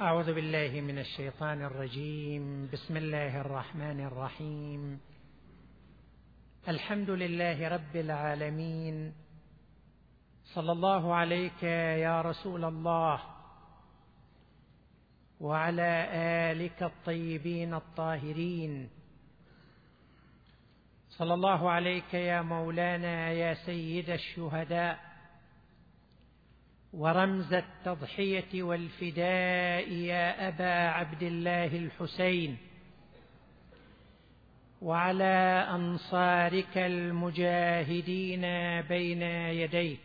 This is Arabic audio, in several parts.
أعوذ بالله من الشيطان الرجيم. بسم الله الرحمن الرحيم. الحمد لله رب العالمين. صلى الله عليك يا رسول الله وعلى آلك الطيبين الطاهرين. صلى الله عليك يا مولانا يا سيد الشهداء. ورمز التضحية والفداء يا أبا عبد الله الحسين. وعلى أنصارك المجاهدين بين يديك.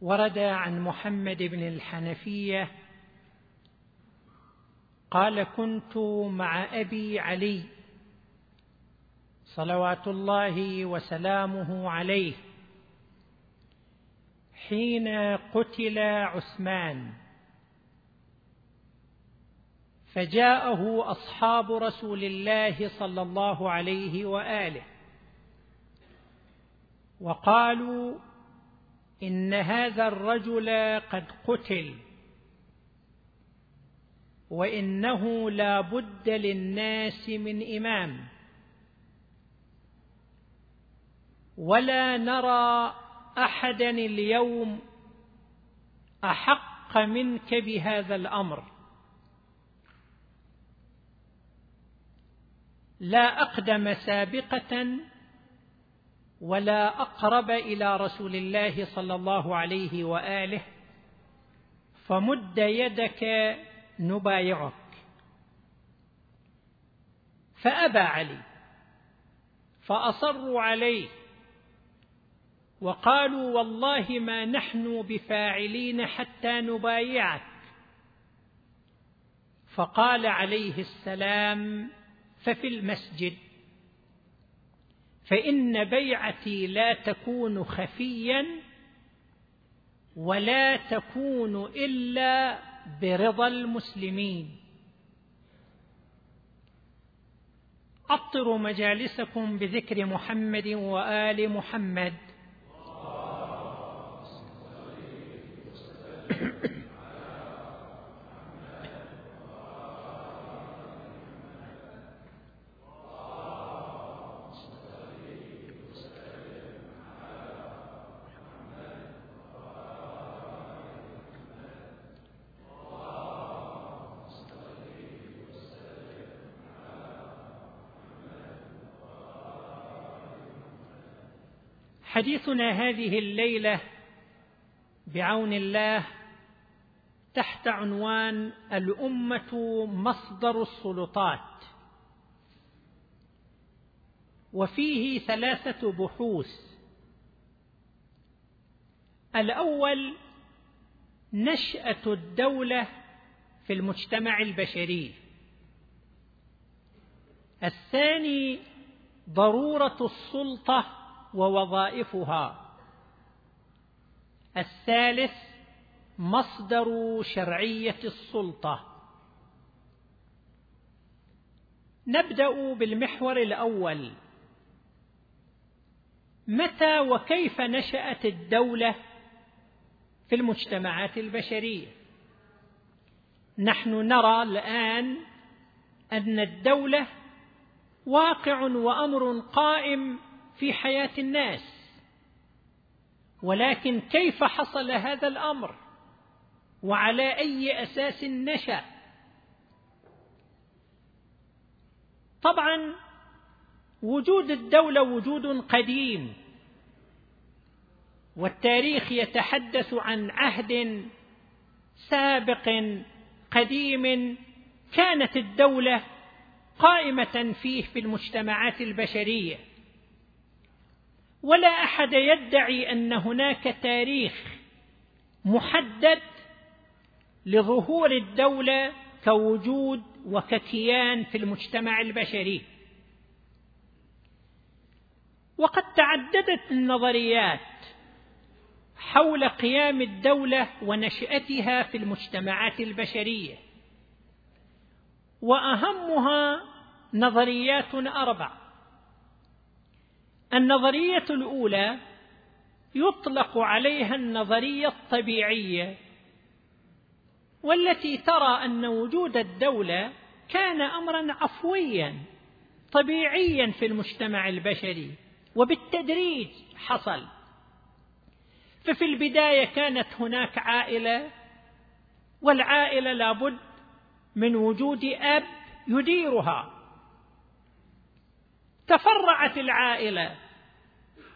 ورد عن محمد بن الحنفية قال كنت مع أبي علي صلوات الله وسلامه عليه حين قتل عثمان. فجاءه أصحاب رسول الله صلى الله عليه وآله. وقالوا إن هذا الرجل قد قتل. وإنه لا بد للناس من إمام. ولا نرى احدا اليوم أحق منك بهذا الأمر. لا أقدم سابقة ولا أقرب إلى رسول الله صلى الله عليه وآله فمد يدك نبايعك. فأبى علي فأصروا عليه وقالوا والله ما نحن بفاعلين حتى نبايعك. فقال عليه السلام ففي المسجد فإن بيعتي لا تكون خفيا ولا تكون إلا برضا المسلمين. عطروا مجالسكم بذكر محمد وآل محمد. حديثنا هذه الليلة بعون الله تحت عنوان الأمة مصدر السلطات. وفيه ثلاثة بحوث. الأول نشأة الدولة في المجتمع البشري. الثاني ضرورة السلطة ووظائفها الثالث مصدر شرعية السلطة. نبدأ بالمحور الأول. متى وكيف نشأت الدولة في المجتمعات البشرية؟ نحن نرى الآن أن الدولة واقع وأمر قائم في حياة الناس. ولكن كيف حصل هذا الأمر؟ وعلى أي أساس نشأ؟ طبعا وجود الدولة وجود قديم والتاريخ يتحدث عن عهد سابق قديم كانت الدولة قائمة فيه في المجتمعات البشرية. ولا أحد يدعي أن هناك تاريخ محدد لظهور الدولة كوجود وككيان في المجتمع البشري. وقد تعددت النظريات حول قيام الدولة ونشأتها في المجتمعات البشرية وأهمها نظريات أربع. النظرية الأولى يطلق عليها النظرية الطبيعية والتي ترى أن وجود الدولة كان امرا عفويا طبيعيا في المجتمع البشري وبالتدريج حصل. ففي البداية كانت هناك عائلة والعائلة لابد من وجود آب يديرها. تفرعت العائلة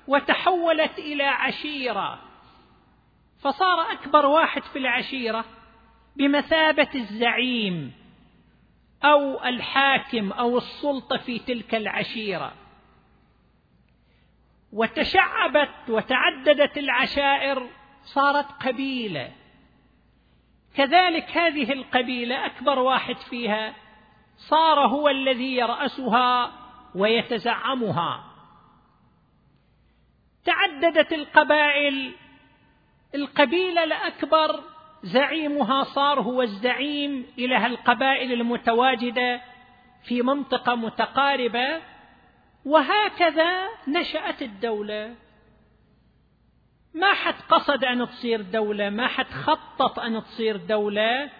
وتحولت إلى عشيرة. فصار أكبر واحد في العشيرة بمثابة الزعيم أو الحاكم أو السلطة في تلك العشيرة. وتشعبت وتعددت العشائر صارت قبيلة. كذلك هذه القبيلة أكبر واحد فيها صار هو الذي يرأسها ويتزعمها. تعددت القبائل. القبيلة الأكبر زعيمها صار هو الزعيم إله القبائل المتواجدة في منطقة متقاربة وهكذا نشأت الدولة. ما حد قصد أن تصير دولة ما حد خطط أن تصير دولة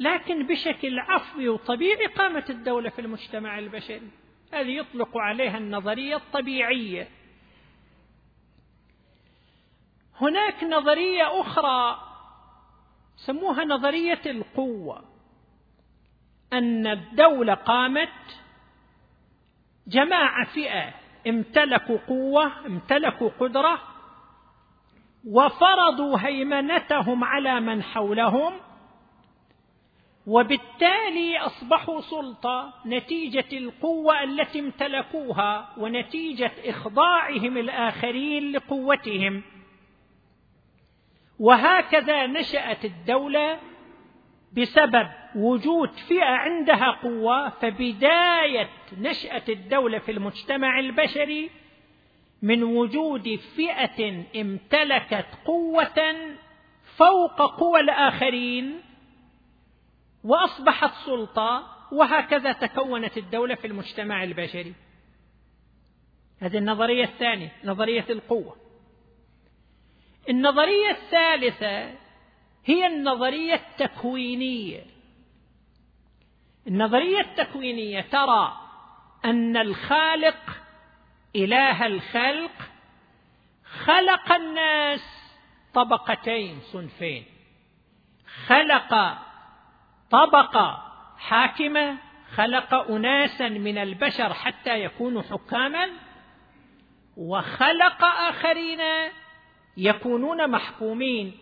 لكن بشكل عفوي وطبيعي قامت الدولة في المجتمع البشري. هذه يطلق عليها النظرية الطبيعية. هناك نظرية أخرى سموها نظرية القوة أن الدولة قامت جماعة فئة امتلكوا قوة امتلكوا قدرة وفرضوا هيمنتهم على من حولهم وبالتالي أصبحوا سلطة نتيجة القوة التي امتلكوها ونتيجة إخضاعهم الآخرين لقوتهم. وهكذا نشأت الدولة بسبب وجود فئة عندها قوة فبداية نشأة الدولة في المجتمع البشري من وجود فئة امتلكت قوة فوق قوى الآخرين وأصبحت سلطة وهكذا تكونت الدولة في المجتمع البشري. هذه النظرية الثانية نظرية القوة. النظرية الثالثة هي النظرية التكوينية. النظرية التكوينية ترى أن الخالق إله الخلق خلق الناس طبقتين صنفين. خلق طبقة حاكمة خلق أناسا من البشر حتى يكونوا حكاما وخلق آخرين يكونون محكومين.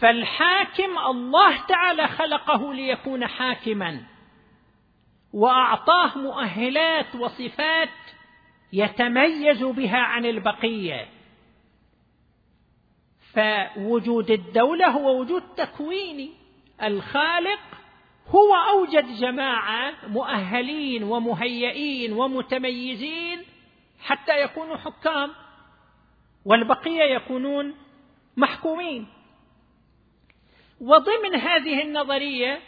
فالحاكم الله تعالى خلقه ليكون حاكما. وأعطاه مؤهلات وصفات يتميز بها عن البقية. فوجود الدولة هو وجود تكويني الخالق هو أوجد جماعة مؤهلين ومهيئين ومتميزين حتى يكونوا حكام. والبقية يكونون محكومين. وضمن هذه النظرية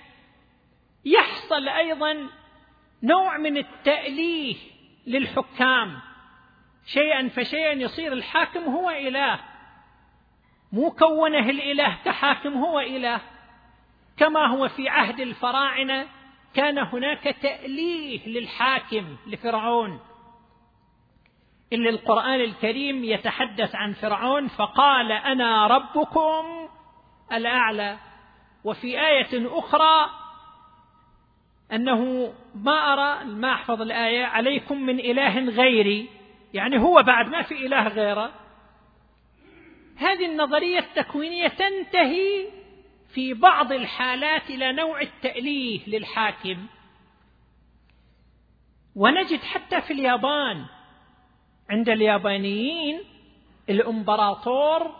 يحصل أيضا نوع من التأليه للحكام. شيئا فشيئا يصير الحاكم هو إله. مو كونه الإله كحاكم هو إله. كما هو في عهد الفراعنة كان هناك تأليه للحاكم لفرعون. إن القرآن الكريم يتحدث عن فرعون فقال أنا ربكم الأعلى. وفي آية أخرى أنه ما أرى ما أحفظ الآية عليكم من إله غيري. يعني هو بعد ما في إله غيره. هذه النظرية التكوينية تنتهي في بعض الحالات إلى نوع التأليه للحاكم. ونجد حتى في اليابان عند اليابانيين الامبراطور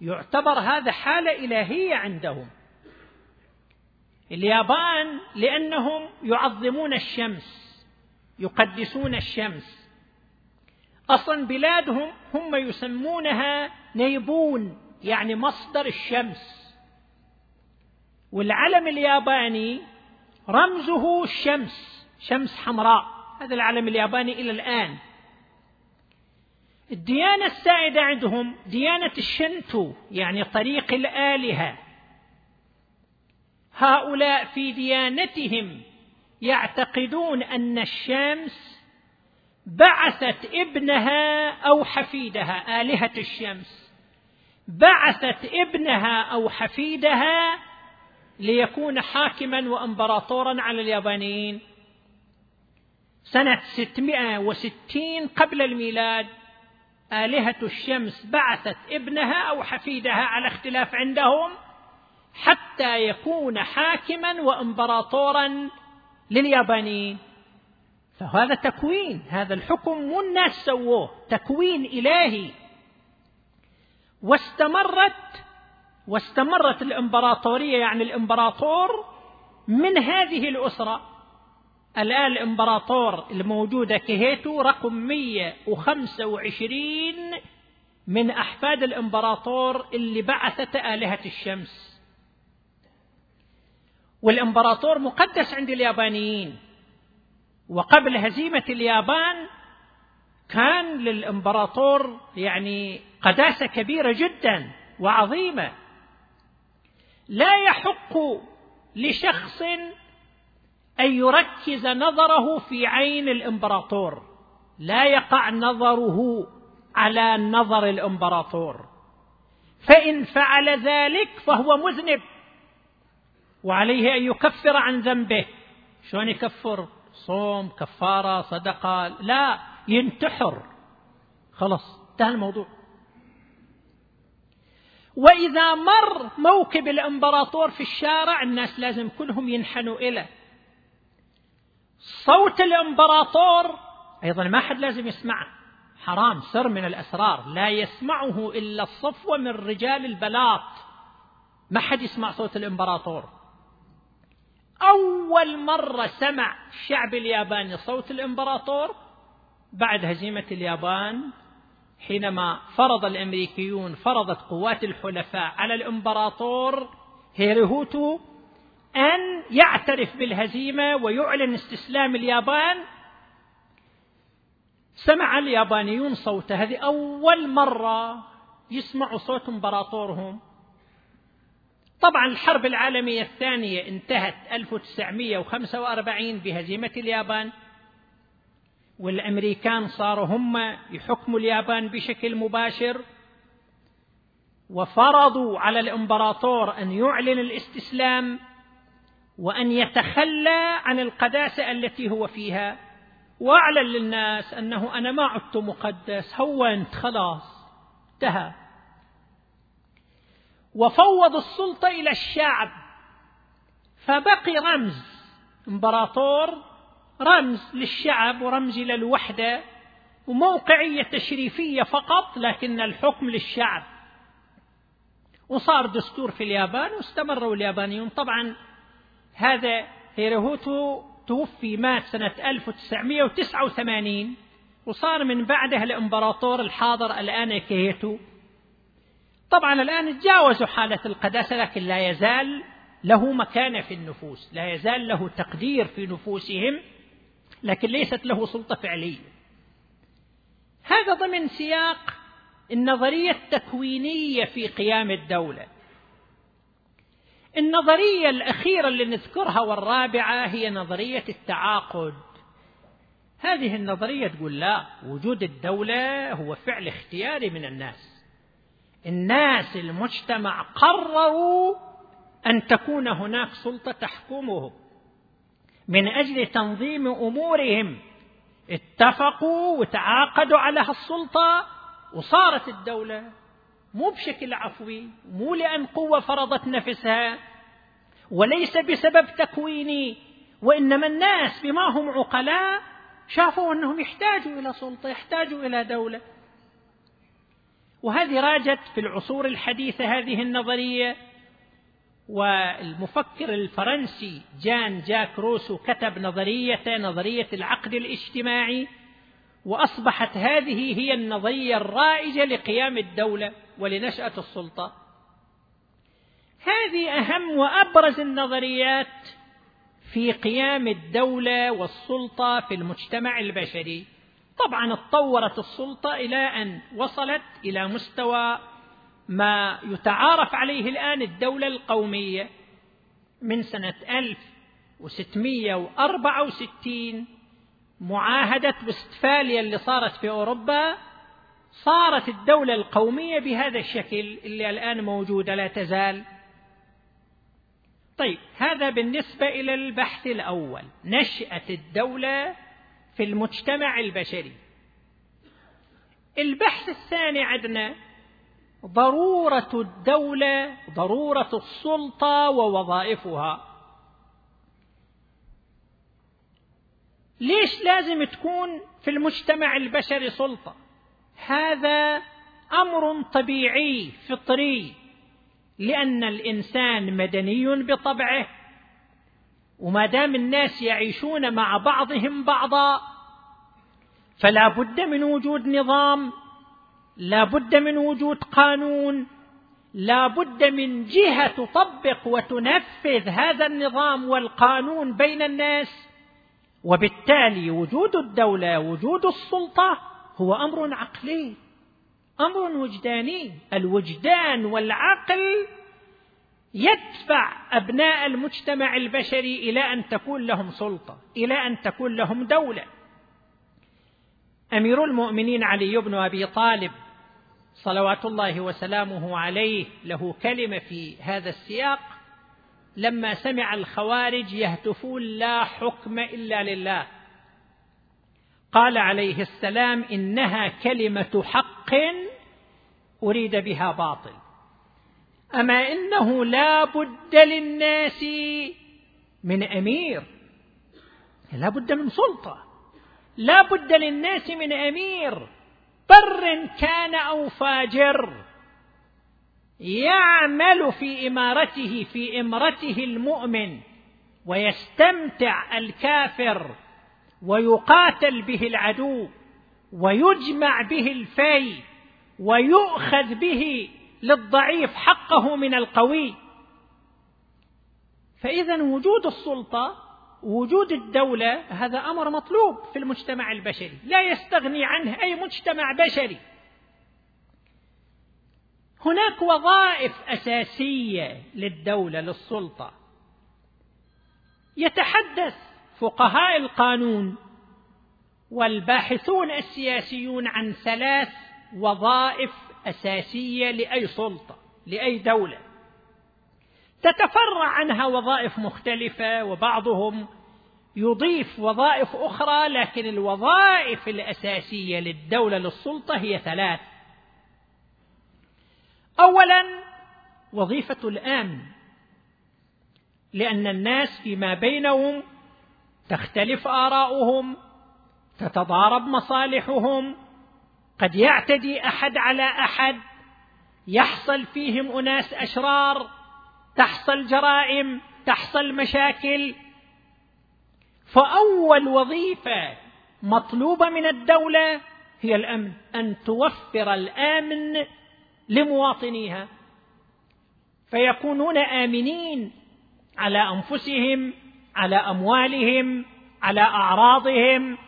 يعتبر هذا حالة إلهية عندهم. اليابان لأنهم يعظمون الشمس يقدسون الشمس. أصلا بلادهم هم يسمونها نيبون يعني مصدر الشمس. والعلم الياباني رمزه الشمس شمس حمراء. هذا العلم الياباني إلى الآن. الديانة السائدة عندهم ديانة الشنتو يعني طريق الآلهة. هؤلاء في ديانتهم يعتقدون أن الشمس بعثت ابنها أو حفيدها آلهة الشمس. بعثت ابنها أو حفيدها ليكون حاكما وامبراطورا على اليابانيين. سنة 660 قبل الميلاد آلهة الشمس بعثت ابنها أو حفيدها على اختلاف عندهم حتى يكون حاكما وإمبراطورا لليابانيين. فهذا تكوين هذا الحكم مو الناس سووه تكوين إلهي. واستمرت واستمرت الإمبراطورية يعني الإمبراطور من هذه الأسرة. الآن الإمبراطور الموجودة كهيتو رقم 125 من أحفاد الإمبراطور اللي بعثت آلهة الشمس. والإمبراطور مقدس عند اليابانيين. وقبل هزيمة اليابان كان للإمبراطور يعني قداسة كبيرة جدا وعظيمة. لا يحق لشخص أن يركز نظره في عين الإمبراطور. لا يقع نظره على نظر الإمبراطور. فإن فعل ذلك فهو مذنب. وعليه أن يكفر عن ذنبه. شلون يكفر؟ صوم كفارة صدقة. لا ينتحر. خلاص انتهى الموضوع. وإذا مر موكب الإمبراطور في الشارع الناس لازم كلهم ينحنوا إليه صوت الامبراطور. أيضا ما حد لازم يسمعه. حرام سر من الأسرار. لا يسمعه إلا الصفوة من رجال البلاط. ما حد يسمع صوت الامبراطور. أول مرة سمع الشعب الياباني صوت الامبراطور بعد هزيمة اليابان حينما فرض الأمريكيون فرضت قوات الحلفاء على الامبراطور هيريهوتو يعترف بالهزيمة ويعلن استسلام اليابان. سمع اليابانيون صوته. هذه أول مرة يسمعوا صوت امبراطورهم. طبعا الحرب العالمية الثانية انتهت 1945 بهزيمة اليابان والأمريكان صاروا هم يحكموا اليابان بشكل مباشر وفرضوا على الامبراطور أن يعلن الاستسلام وأن يتخلى عن القداسة التي هو فيها. وأعلن للناس أنه أنا ما عدت مقدس هونت خلاص انتهى. وفوض السلطة إلى الشعب. فبقي رمز إمبراطور رمز للشعب ورمز إلى الوحدة وموقعية تشريفية فقط لكن الحكم للشعب. وصار دستور في اليابان واستمروا اليابانيون. طبعا هذا هيروهيتو توفي مات سنة 1989 وصار من بعده الإمبراطور الحاضر الآن أكيهيتو طبعا الآن تجاوزوا حالة القداسة لكن لا يزال له مكانة في النفوس لا يزال له تقدير في نفوسهم لكن ليست له سلطة فعلية. هذا ضمن سياق النظرية التكوينية في قيام الدولة. النظرية الأخيرة اللي نذكرها والرابعة هي نظرية التعاقد. هذه النظرية تقول لا وجود الدولة هو فعل اختياري من الناس. الناس المجتمع قرروا أن تكون هناك سلطة تحكمهم من أجل تنظيم أمورهم اتفقوا وتعاقدوا على هالسلطة وصارت الدولة مو بشكل عفوي مو لأن قوة فرضت نفسها وليس بسبب تكويني وإنما الناس بما هم عقلاء شافوا أنهم يحتاجوا إلى سلطة يحتاجوا إلى دولة. وهذه راجت في العصور الحديثة هذه النظرية والمفكر الفرنسي جان جاك روسو كتب نظرية نظرية العقد الاجتماعي وأصبحت هذه هي النظرية الرائجة لقيام الدولة. ولنشأة السلطة. هذه أهم وأبرز النظريات في قيام الدولة والسلطة في المجتمع البشري. طبعا اتطورت السلطة إلى أن وصلت إلى مستوى ما يتعارف عليه الآن الدولة القومية من سنة 1664 معاهدة وستفاليا اللي صارت في أوروبا صارت الدولة القومية بهذا الشكل اللي الآن موجودة لا تزال. طيب هذا بالنسبة إلى البحث الأول نشأة الدولة في المجتمع البشري. البحث الثاني عندنا ضرورة الدولة ضرورة السلطة ووظائفها. ليش لازم تكون في المجتمع البشري سلطة؟ هذا أمر طبيعي فطري لأن الإنسان مدني بطبعه وما دام الناس يعيشون مع بعضهم بعضا فلا بد من وجود نظام لا بد من وجود قانون لا بد من جهة تطبق وتنفذ هذا النظام والقانون بين الناس وبالتالي وجود الدولة وجود السلطة هو أمر عقلي أمر وجداني. الوجدان والعقل يدفع أبناء المجتمع البشري إلى أن تكون لهم سلطة إلى أن تكون لهم دولة. أمير المؤمنين علي بن أبي طالب صلوات الله وسلامه عليه له كلمة في هذا السياق. لما سمع الخوارج يهتفون لا حكم إلا لله قال عليه السلام إنها كلمة حق أريد بها باطل. أما إنه لا بد للناس من أمير لا بد من سلطة لا بد للناس من أمير بر كان أو فاجر يعمل في إمارته في إمرته المؤمن ويستمتع الكافر ويقاتل به العدو ويجمع به الفي ويؤخذ به للضعيف حقه من القوي. فإذا وجود السلطة وجود الدولة هذا أمر مطلوب في المجتمع البشري. لا يستغني عنه أي مجتمع بشري. هناك وظائف أساسية للدولة للسلطة. يتحدث فقهاء القانون والباحثون السياسيون عن ثلاث وظائف أساسية لأي سلطة لأي دولة. تتفرع عنها وظائف مختلفة وبعضهم يضيف وظائف أخرى لكن الوظائف الأساسية للدولة للسلطة هي ثلاث. أولا وظيفة الأمن لأن الناس فيما بينهم تختلف آراؤهم تتضارب مصالحهم قد يعتدي أحد على أحد يحصل فيهم أناس أشرار تحصل جرائم تحصل مشاكل. فأول وظيفة مطلوبة من الدولة هي الأمن أن توفر الآمن لمواطنيها. فيكونون آمنين على أنفسهم على أموالهم على أعراضهم.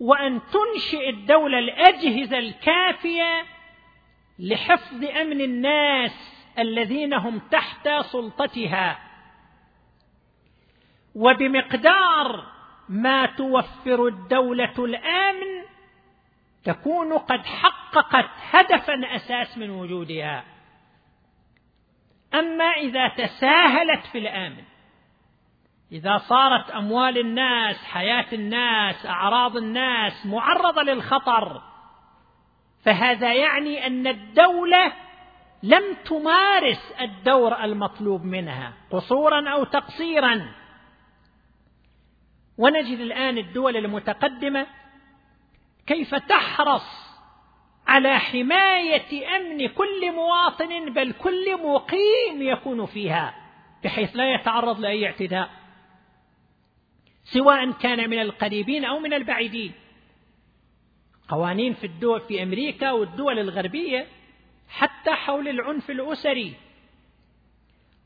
وأن تنشئ الدولة الأجهزة الكافية لحفظ أمن الناس الذين هم تحت سلطتها. وبمقدار ما توفر الدولة الآمن تكون قد حققت هدفا أساس من وجودها. أما إذا تساهلت في الآمن إذا صارت أموال الناس حياة الناس أعراض الناس معرضة للخطر فهذا يعني أن الدولة لم تمارس الدور المطلوب منها قصورا أو تقصيرا. ونجد الآن الدول المتقدمة كيف تحرص على حماية أمن كل مواطن بل كل مقيم يكون فيها بحيث لا يتعرض لأي اعتداء. سواء كان من القريبين أو من البعيدين. قوانين في الدول في أمريكا والدول الغربية حتى حول العنف الأسري.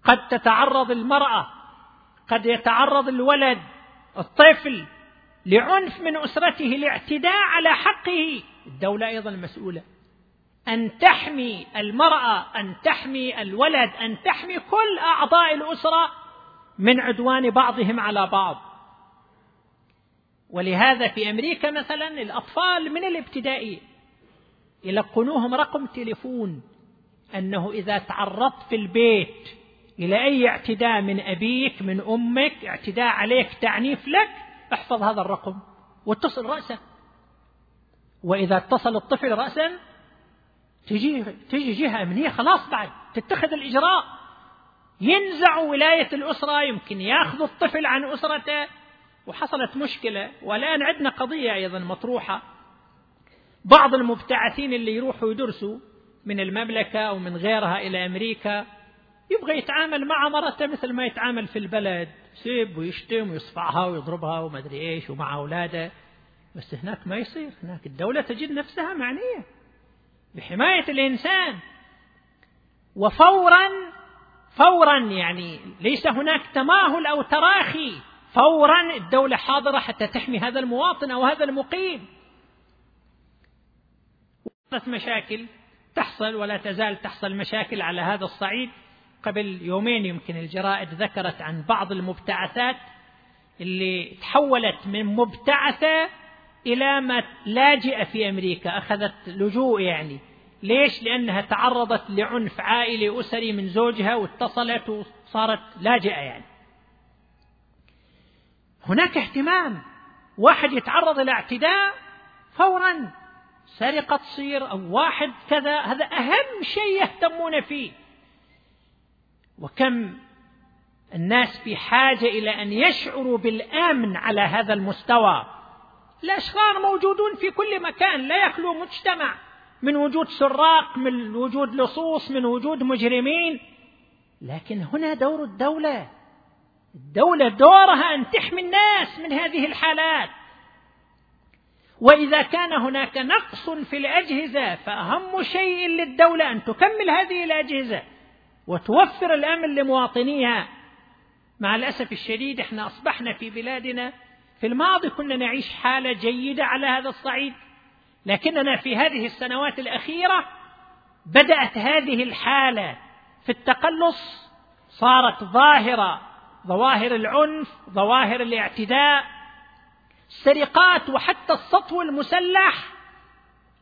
قد تتعرض المرأة قد يتعرض الولد الطفل لعنف من أسرته لاعتداء على حقه. الدولة أيضا مسؤولة. أن تحمي المرأة أن تحمي الولد أن تحمي كل أعضاء الأسرة من عدوان بعضهم على بعض. ولهذا في أمريكا مثلا الأطفال من الابتدائي يلقنوهم رقم تليفون أنه إذا تعرضت في البيت إلى أي اعتداء من أبيك من أمك اعتداء عليك تعنيف لك احفظ هذا الرقم واتصل رأسه وإذا اتصل الطفل رأسا تجي تجي جهة أمنية خلاص بعد تتخذ الإجراء. ينزع ولاية الأسرة يمكن ياخذ الطفل عن أسرته. وحصلت مشكلة والآن عندنا قضية أيضا مطروحة. بعض المبتعثين اللي يروحوا يدرسوا من المملكة أو من غيرها إلى أمريكا يبغى يتعامل مع مرته مثل ما يتعامل في البلد. يسب ويشتم ويصفعها ويضربها وما أدري إيش ومع أولاده. بس هناك ما يصير. هناك الدولة تجد نفسها معنية. بحماية الإنسان. وفورا فورا يعني ليس هناك تماهل أو تراخي. فورا الدولة حاضرة حتى تحمي هذا المواطن أو هذا المقيم. مشاكل تحصل ولا تزال تحصل مشاكل على هذا الصعيد. قبل يومين يمكن الجرائد ذكرت عن بعض المبتعثات اللي تحولت من مبتعثة إلى ما لاجئة في أمريكا أخذت لجوء يعني. ليش؟ لأنها تعرضت لعنف عائلي أسري من زوجها واتصلت وصارت لاجئة يعني. هناك اهتمام. واحد يتعرض إلى اعتداء فورا سرقة تصير أو واحد كذا هذا أهم شيء يهتمون فيه. وكم الناس في حاجة إلى أن يشعروا بالأمن على هذا المستوى. الأشرار موجودون في كل مكان لا يخلو مجتمع. من وجود سراق من وجود لصوص من وجود مجرمين. لكن هنا دور الدولة. الدولة دورها أن تحمي الناس من هذه الحالات. وإذا كان هناك نقص في الأجهزة فأهم شيء للدولة أن تكمل هذه الأجهزة وتوفر الأمن لمواطنيها. مع الأسف الشديد إحنا أصبحنا في بلادنا في الماضي كنا نعيش حالة جيدة على هذا الصعيد. لكننا في هذه السنوات الأخيرة بدأت هذه الحالة في التقلص صارت ظاهرة. ظواهر العنف ظواهر الاعتداء السرقات وحتى السطو المسلح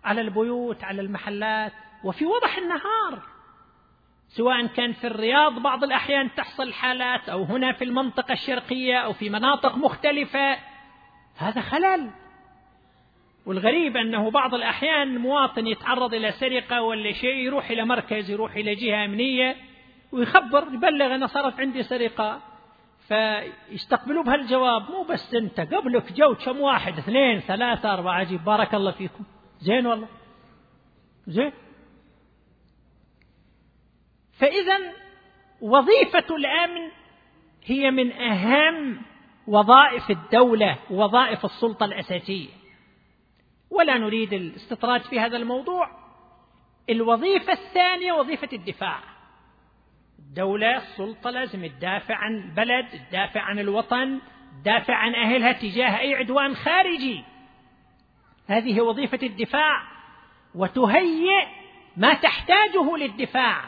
على البيوت على المحلات وفي وضح النهار. سواء كان في الرياض بعض الأحيان تحصل حالات أو هنا في المنطقة الشرقية أو في مناطق مختلفة. هذا خلل. والغريب أنه بعض الأحيان مواطن يتعرض إلى سرقة ولا شيء يروح إلى مركز يروح إلى جهة أمنية ويخبر يبلغ أنا صارت عندي سرقة. فيستقبلوا بهالجواب مو بس أنت قبلك جو كم واحد اثنين ثلاثة أربعة عجيب بارك الله فيكم. زين والله. زين. فإذا وظيفة الأمن هي من أهم وظائف الدولة ووظائف السلطة الأساسية. ولا نريد الاستطراد في هذا الموضوع. الوظيفة الثانية وظيفة الدفاع. الدولة السلطة لازم تدافع عن البلد تدافع عن الوطن تدافع عن أهلها تجاه أي عدوان خارجي. هذه وظيفة الدفاع وتهيئ ما تحتاجه للدفاع.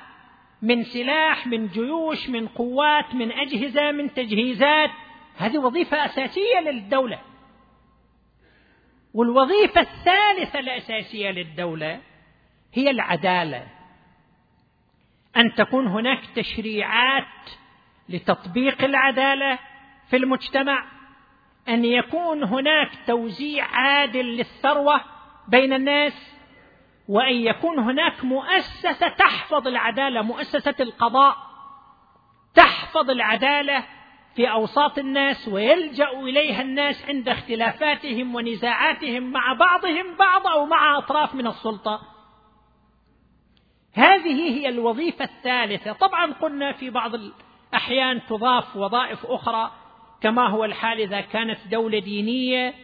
من سلاح من جيوش من قوات من أجهزة من تجهيزات. هذه وظيفة أساسية للدولة. والوظيفة الثالثة الأساسية للدولة هي العدالة. أن تكون هناك تشريعات لتطبيق العدالة في المجتمع أن يكون هناك توزيع عادل للثروة بين الناس وأن يكون هناك مؤسسة تحفظ العدالة مؤسسة القضاء تحفظ العدالة في أوساط الناس ويلجأ إليها الناس عند اختلافاتهم ونزاعاتهم مع بعضهم بعض أو مع أطراف من السلطة. هذه هي الوظيفة الثالثة. طبعا قلنا في بعض الأحيان تضاف وظائف أخرى كما هو الحال إذا كانت دولة دينية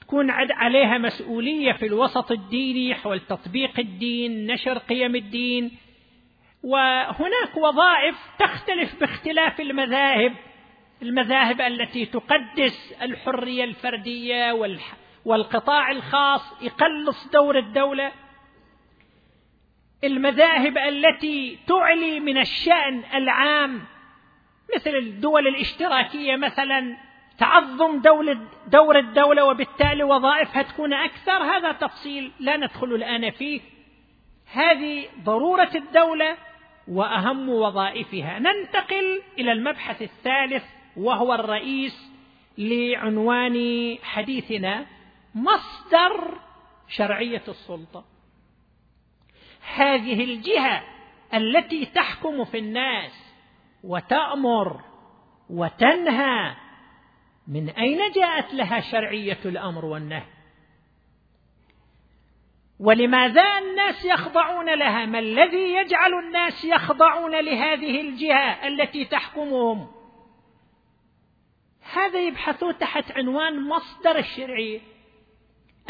تكون عليها مسؤولية في الوسط الديني حول تطبيق الدين نشر قيم الدين. وهناك وظائف تختلف باختلاف المذاهب المذاهب التي تقدس الحرية الفردية والقطاع الخاص يقلص دور الدولة. المذاهب التي تعلي من الشأن العام مثل الدول الاشتراكية مثلا تعظم دولة دور الدولة وبالتالي وظائفها تكون أكثر هذا تفصيل لا ندخل الآن فيه. هذه ضرورة الدولة وأهم وظائفها. ننتقل إلى المبحث الثالث وهو الرئيس لعنوان حديثنا مصدر شرعية السلطة. هذه الجهة التي تحكم في الناس وتأمر وتنهى من أين جاءت لها شرعية الأمر والنهي؟ ولماذا الناس يخضعون لها؟ ما الذي يجعل الناس يخضعون لهذه الجهة التي تحكمهم؟ هذا يبحثون تحت عنوان مصدر الشرعية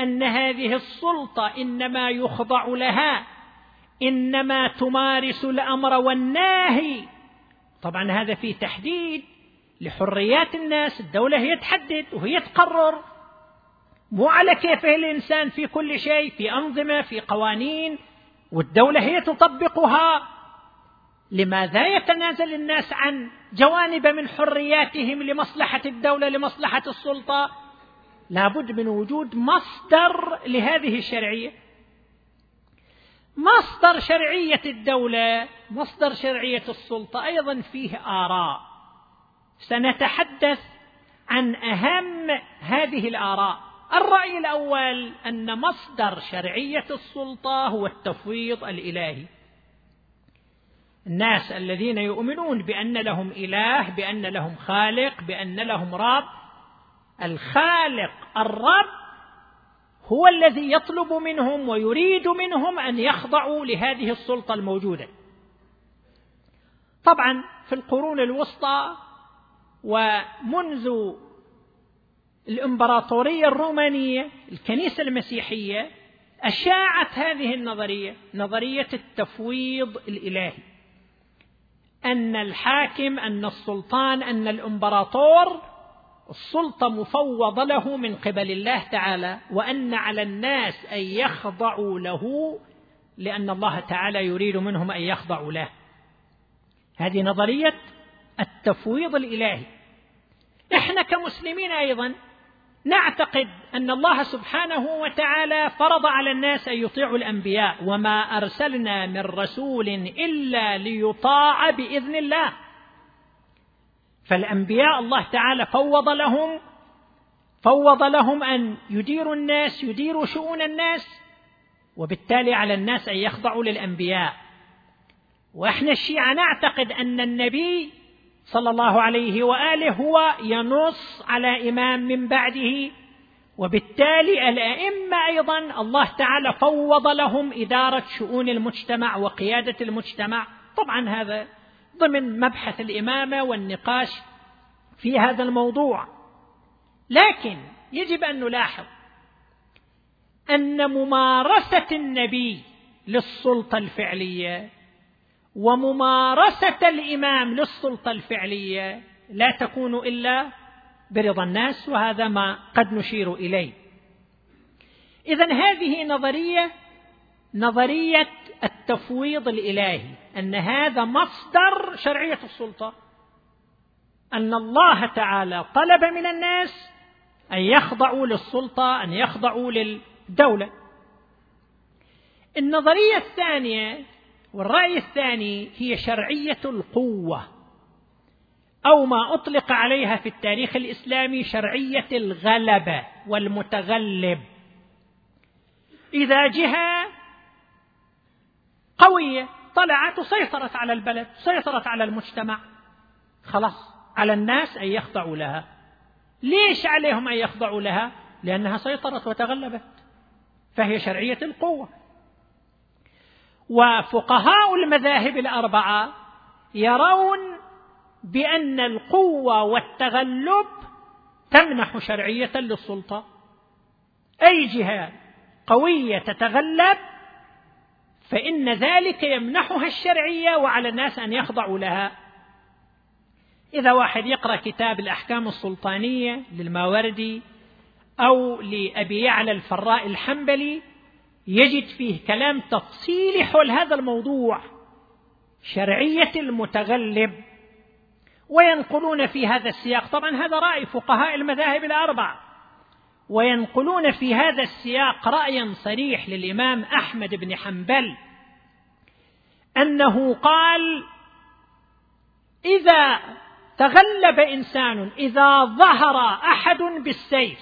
أن هذه السلطة إنما يخضع لها إنما تمارس الأمر والناهي. طبعا هذا في تحديد. لحريات الناس الدولة هي تحدد وهي تقرر. مو على كيفه الإنسان في كل شيء في أنظمة في قوانين والدولة هي تطبقها. لماذا يتنازل الناس عن جوانب من حرياتهم لمصلحة الدولة لمصلحة السلطة؟ لابد من وجود مصدر لهذه الشرعية. مصدر شرعية الدولة مصدر شرعية السلطة أيضا فيه آراء. سنتحدث عن أهم هذه الآراء. الرأي الأول أن مصدر شرعية السلطة هو التفويض الإلهي. الناس الذين يؤمنون بأن لهم إله بأن لهم خالق بأن لهم رب الخالق الرب هو الذي يطلب منهم ويريد منهم أن يخضعوا لهذه السلطة الموجودة. طبعا في القرون الوسطى ومنذ الإمبراطورية الرومانية الكنيسة المسيحية أشاعت هذه النظرية نظرية التفويض الإلهي. أن الحاكم أن السلطان أن الإمبراطور السلطة مفوضة له من قبل الله تعالى وأن على الناس أن يخضعوا له لأن الله تعالى يريد منهم أن يخضعوا له. هذه نظرية التفويض الإلهي. إحنا كمسلمين أيضا نعتقد أن الله سبحانه وتعالى فرض على الناس أن يطيعوا الأنبياء وما أرسلنا من رسول إلا ليطاع بإذن الله. فالأنبياء الله تعالى فوض لهم فوض لهم أن يديروا الناس يديروا شؤون الناس وبالتالي على الناس أن يخضعوا للأنبياء. وإحنا الشيعة نعتقد أن النبي صلى الله عليه وآله هو ينص على إمام من بعده وبالتالي الأئمة أيضا الله تعالى فوض لهم إدارة شؤون المجتمع وقيادة المجتمع. طبعا هذا ضمن مبحث الإمامة والنقاش في هذا الموضوع. لكن يجب أن نلاحظ أن ممارسة النبي للسلطة الفعلية وممارسة الإمام للسلطة الفعلية لا تكون إلا برضا الناس وهذا ما قد نشير إليه. إذا هذه نظرية نظرية التفويض الإلهي أن هذا مصدر شرعية السلطة. أن الله تعالى طلب من الناس أن يخضعوا للسلطة أن يخضعوا للدولة. النظرية الثانية والرأي الثاني هي شرعية القوة أو ما أطلق عليها في التاريخ الإسلامي شرعية الغلبة والمتغلب. إذا جهة قوية طلعت وسيطرت على البلد سيطرت على المجتمع. خلاص على الناس أن يخضعوا لها. ليش عليهم أن يخضعوا لها؟ لأنها سيطرت وتغلبت. فهي شرعية القوة. وفقهاء المذاهب الأربعة يرون بأن القوة والتغلب تمنح شرعية للسلطة. أي جهة قوية تتغلب فإن ذلك يمنحها الشرعية وعلى الناس أن يخضعوا لها. إذا واحد يقرأ كتاب الأحكام السلطانية للماوردي أو لأبي يعلى الفراء الحنبلي يجد فيه كلام تفصيلي حول هذا الموضوع شرعية المتغلب وينقلون في هذا السياق. طبعا هذا رأي فقهاء المذاهب الأربع وينقلون في هذا السياق رأيا صريح للإمام أحمد بن حنبل أنه قال إذا تغلب إنسان إذا ظهر أحد بالسيف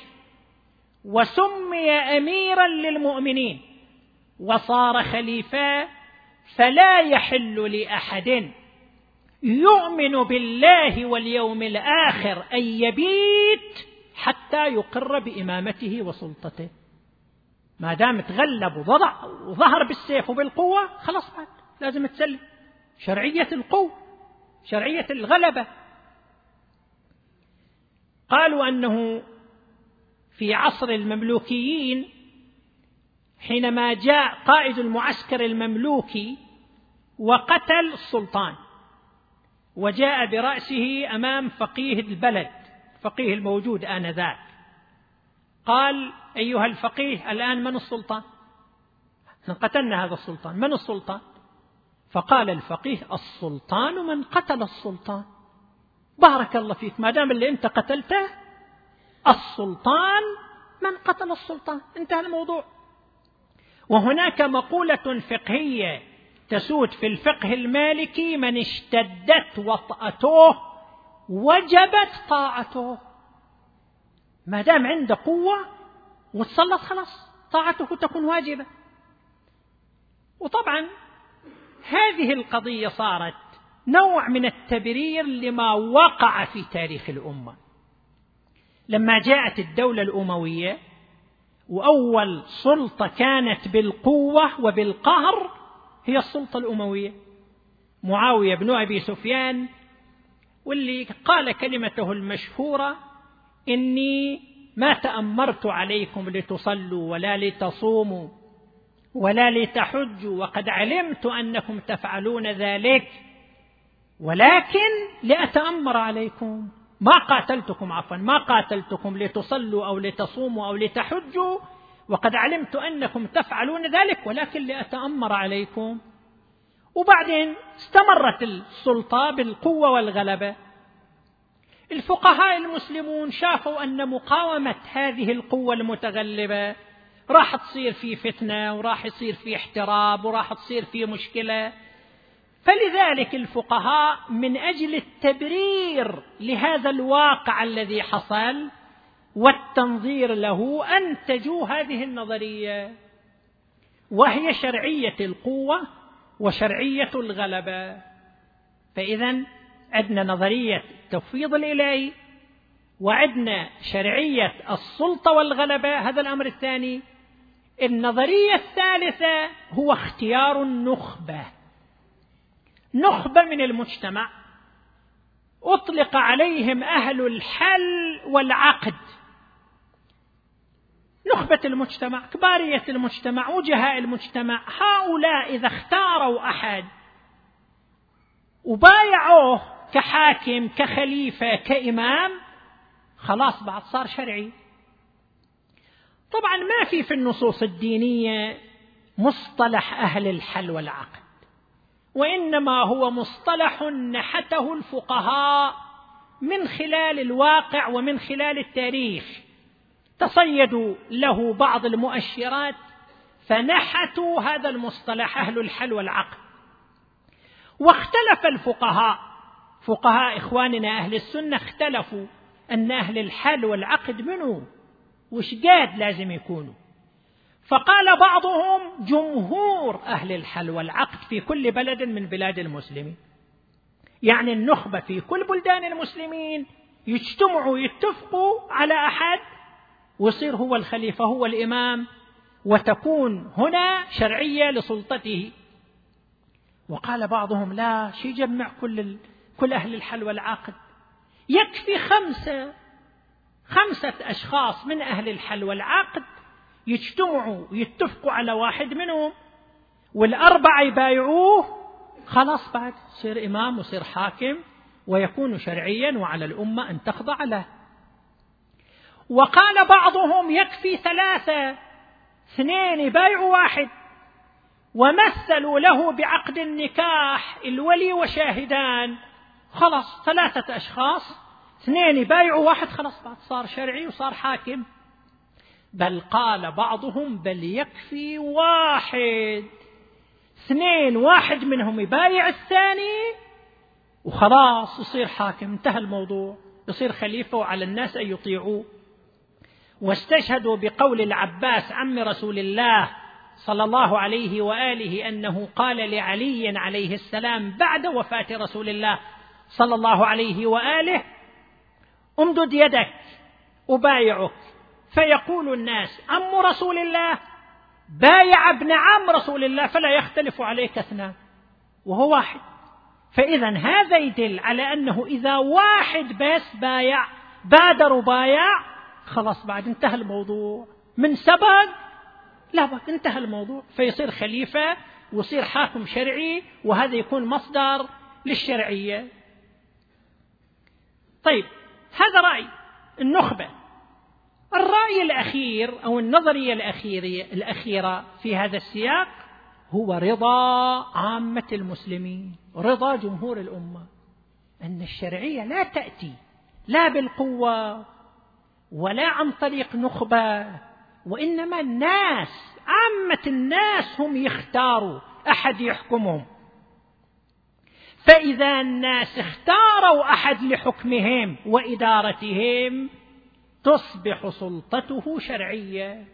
وسمي أميرا للمؤمنين وصار خليفة فلا يحل لأحد يؤمن بالله واليوم الآخر أن يبيت حتى يقر بإمامته وسلطته. ما دام تغلب وضع وظهر بالسيف وبالقوة خلاص بعد لازم تسلم. شرعية القوة شرعية الغلبة. قالوا أنه في عصر المملوكيين حينما جاء قائد المعسكر المملوكي وقتل السلطان وجاء برأسه أمام فقيه البلد. الفقيه الموجود آنذاك. قال أيها الفقيه الآن من السلطان؟ قتلنا هذا السلطان. من السلطان؟ فقال الفقيه السلطان من قتل السلطان. بارك الله فيك ما دام اللي أنت قتلته السلطان من قتل السلطان. انتهى الموضوع. وهناك مقولة فقهية تسود في الفقه المالكي من اشتدت وطأته وجبت طاعته. ما دام عنده قوة وتسلط خلاص طاعته تكون واجبة. وطبعا هذه القضية صارت نوع من التبرير لما وقع في تاريخ الأمة. لما جاءت الدولة الأموية وأول سلطة كانت بالقوة وبالقهر هي السلطة الأموية. معاوية بن أبي سفيان واللي قال كلمته المشهورة إني ما تأمرت عليكم لتصلوا ولا لتصوموا ولا لتحجوا وقد علمت أنكم تفعلون ذلك ولكن لأتأمر عليكم. ما قاتلتكم عفوا ما قاتلتكم لتصلوا أو لتصوموا أو لتحجوا وقد علمت أنكم تفعلون ذلك ولكن لأتأمر عليكم. وبعدين استمرت السلطة بالقوة والغلبة. الفقهاء المسلمون شافوا أن مقاومة هذه القوة المتغلبة راح تصير في فتنة وراح يصير في احتراب وراح تصير في مشكلة. فلذلك الفقهاء من أجل التبرير لهذا الواقع الذي حصل والتنظير له أنتجوا هذه النظرية وهي شرعية القوة وشرعية الغلبة. فإذا عندنا نظرية التفويض الإلهي وعندنا شرعية السلطة والغلبة هذا الأمر الثاني. النظرية الثالثة هو اختيار النخبة. نخبة من المجتمع. أطلق عليهم أهل الحل والعقد. نخبة المجتمع كبارية المجتمع وجهاء المجتمع هؤلاء إذا اختاروا أحد وبايعوه كحاكم كخليفة كإمام خلاص بعد صار شرعي. طبعا ما في في النصوص الدينية مصطلح أهل الحل والعقد وإنما هو مصطلح نحته الفقهاء من خلال الواقع ومن خلال التاريخ. تصيدوا له بعض المؤشرات فنحتوا هذا المصطلح أهل الحل والعقد واختلف الفقهاء فقهاء إخواننا أهل السنة اختلفوا أن أهل الحل والعقد منه وش قاد لازم يكونوا؟ فقال بعضهم جمهور أهل الحل والعقد في كل بلد من بلاد المسلمين. يعني النخبة في كل بلدان المسلمين يجتمعوا يتفقوا على أحد ويصير هو الخليفة هو الإمام وتكون هنا شرعية لسلطته. وقال بعضهم لا شي يجمع كل. كل أهل الحل والعقد. يكفي خمسة خمسة أشخاص من أهل الحل والعقد يجتمعوا يتفقوا على واحد منهم والأربعة يبايعوه. خلاص بعد يصير إمام ويصير حاكم ويكون شرعيا وعلى الأمة أن تخضع له. وقال بعضهم يكفي ثلاثة اثنين يبايعوا واحد ومثلوا له بعقد النكاح الولي وشاهدان. خلاص ثلاثة أشخاص اثنين يبايعوا واحد بعد صار شرعي وصار حاكم. بل قال بعضهم بل يكفي واحد اثنين واحد منهم يبايع الثاني وخلاص يصير حاكم. انتهى الموضوع. يصير خليفة وعلى الناس أن يطيعوه. واستشهدوا بقول العباس عم رسول الله صلى الله عليه وآله أنه قال لعلي عليه السلام بعد وفاة رسول الله صلى الله عليه وآله امدد يدك أبايعك. فيقول الناس عم رسول الله بايع ابن عم رسول الله فلا يختلف عليك اثنان. وهو واحد. فاذا هذا يدل على أنه إذا واحد بس بايع بادر بايع خلاص بعد انتهى الموضوع. من سبق لا بد انتهى الموضوع. فيصير خليفة ويصير حاكم شرعي وهذا يكون مصدر للشرعية. طيب هذا رأي. النخبة. الرأي الأخير أو النظرية الأخيرة, الأخيرة في هذا السياق هو رضا عامة المسلمين رضا جمهور الأمة. أن الشرعية لا تأتي لا بالقوة ولا عن طريق نخبة وإنما الناس عامة الناس هم يختاروا أحد يحكمهم. فإذا الناس اختاروا أحد لحكمهم وإدارتهم تصبح سلطته شرعية.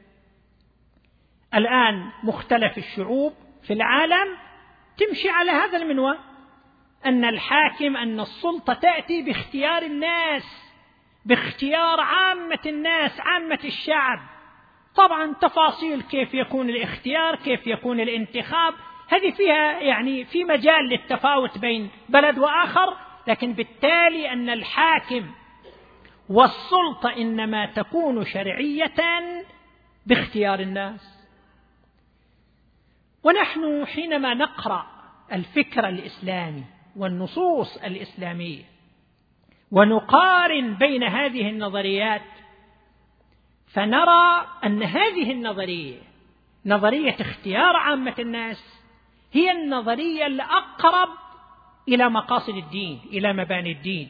الآن مختلف الشعوب في العالم تمشي على هذا المنوال أن الحاكم أن السلطة تأتي باختيار الناس. باختيار عامة الناس عامة الشعب. طبعا تفاصيل كيف يكون الاختيار كيف يكون الانتخاب هذه فيها يعني في مجال للتفاوت بين بلد وآخر لكن بالتالي أن الحاكم والسلطة إنما تكون شرعية باختيار الناس. ونحن حينما نقرأ الفكر الإسلامي والنصوص الإسلامية ونقارن بين هذه النظريات فنرى أن هذه النظرية نظرية اختيار عامة الناس هي النظرية الأقرب إلى مقاصد الدين إلى مباني الدين.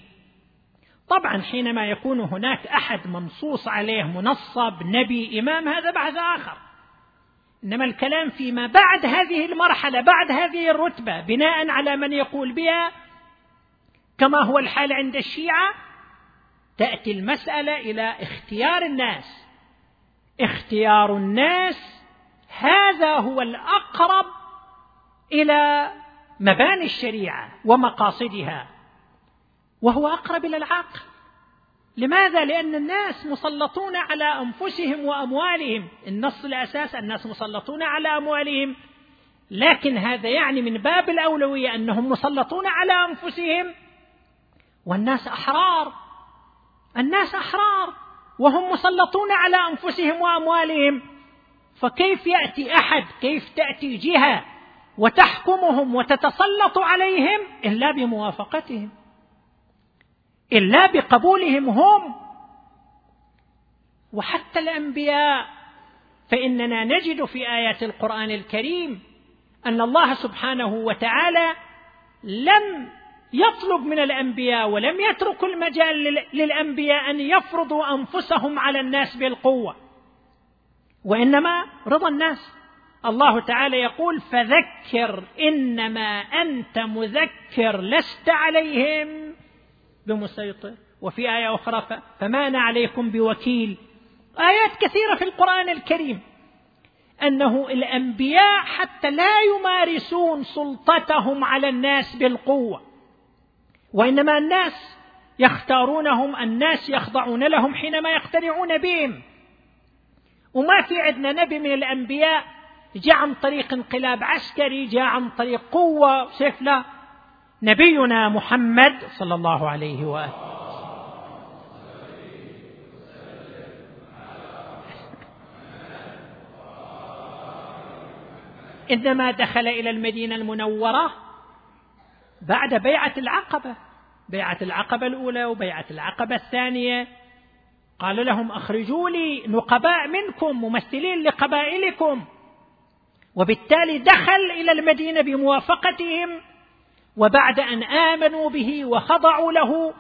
طبعا حينما يكون هناك أحد منصوص عليه منصب نبي إمام هذا بحث آخر. إنما الكلام فيما بعد هذه المرحلة بعد هذه الرتبة بناء على من يقول بها كما هو الحال عند الشيعة تأتي المسألة إلى اختيار الناس. اختيار الناس هذا هو الأقرب إلى مباني الشريعة ومقاصدها وهو أقرب إلى العقل. لماذا؟ لأن الناس مسلطون على أنفسهم وأموالهم. النص الأساس الناس مسلطون على أموالهم. لكن هذا يعني من باب الأولوية أنهم مسلطون على أنفسهم. والناس أحرار. الناس أحرار. وهم مسلطون على أنفسهم وأموالهم. فكيف يأتي أحد؟ كيف تأتي جهة وتحكمهم وتتسلط عليهم؟ إلا بموافقتهم. إلا بقبولهم هم. وحتى الأنبياء. فإننا نجد في آيات القرآن الكريم أن الله سبحانه وتعالى لم يطلب من الأنبياء ولم يترك المجال للأنبياء أن يفرضوا أنفسهم على الناس بالقوة. وإنما رضا الناس. الله تعالى يقول فذكر إنما أنت مذكر لست عليهم بمسيطر. وفي آية أخرى فما أنا عليكم بوكيل. آيات كثيرة في القرآن الكريم. أنه الأنبياء حتى لا يمارسون سلطتهم على الناس بالقوة. وإنما الناس يختارونهم الناس يخضعون لهم حينما يقتنعون بهم. وما في عندنا نبي من الأنبياء جاء عن طريق انقلاب عسكري جاء عن طريق قوة. سيف لا نبينا محمد صلى الله عليه وآله. إنما دخل إلى المدينة المنورة بعد بيعة العقبة. بيعة العقبة الأولى وبيعة العقبة الثانية. قال لهم أخرجوا لي نقباء منكم ممثلين لقبائلكم. وبالتالي دخل إلى المدينة بموافقتهم. وبعد أن آمنوا به وخضعوا له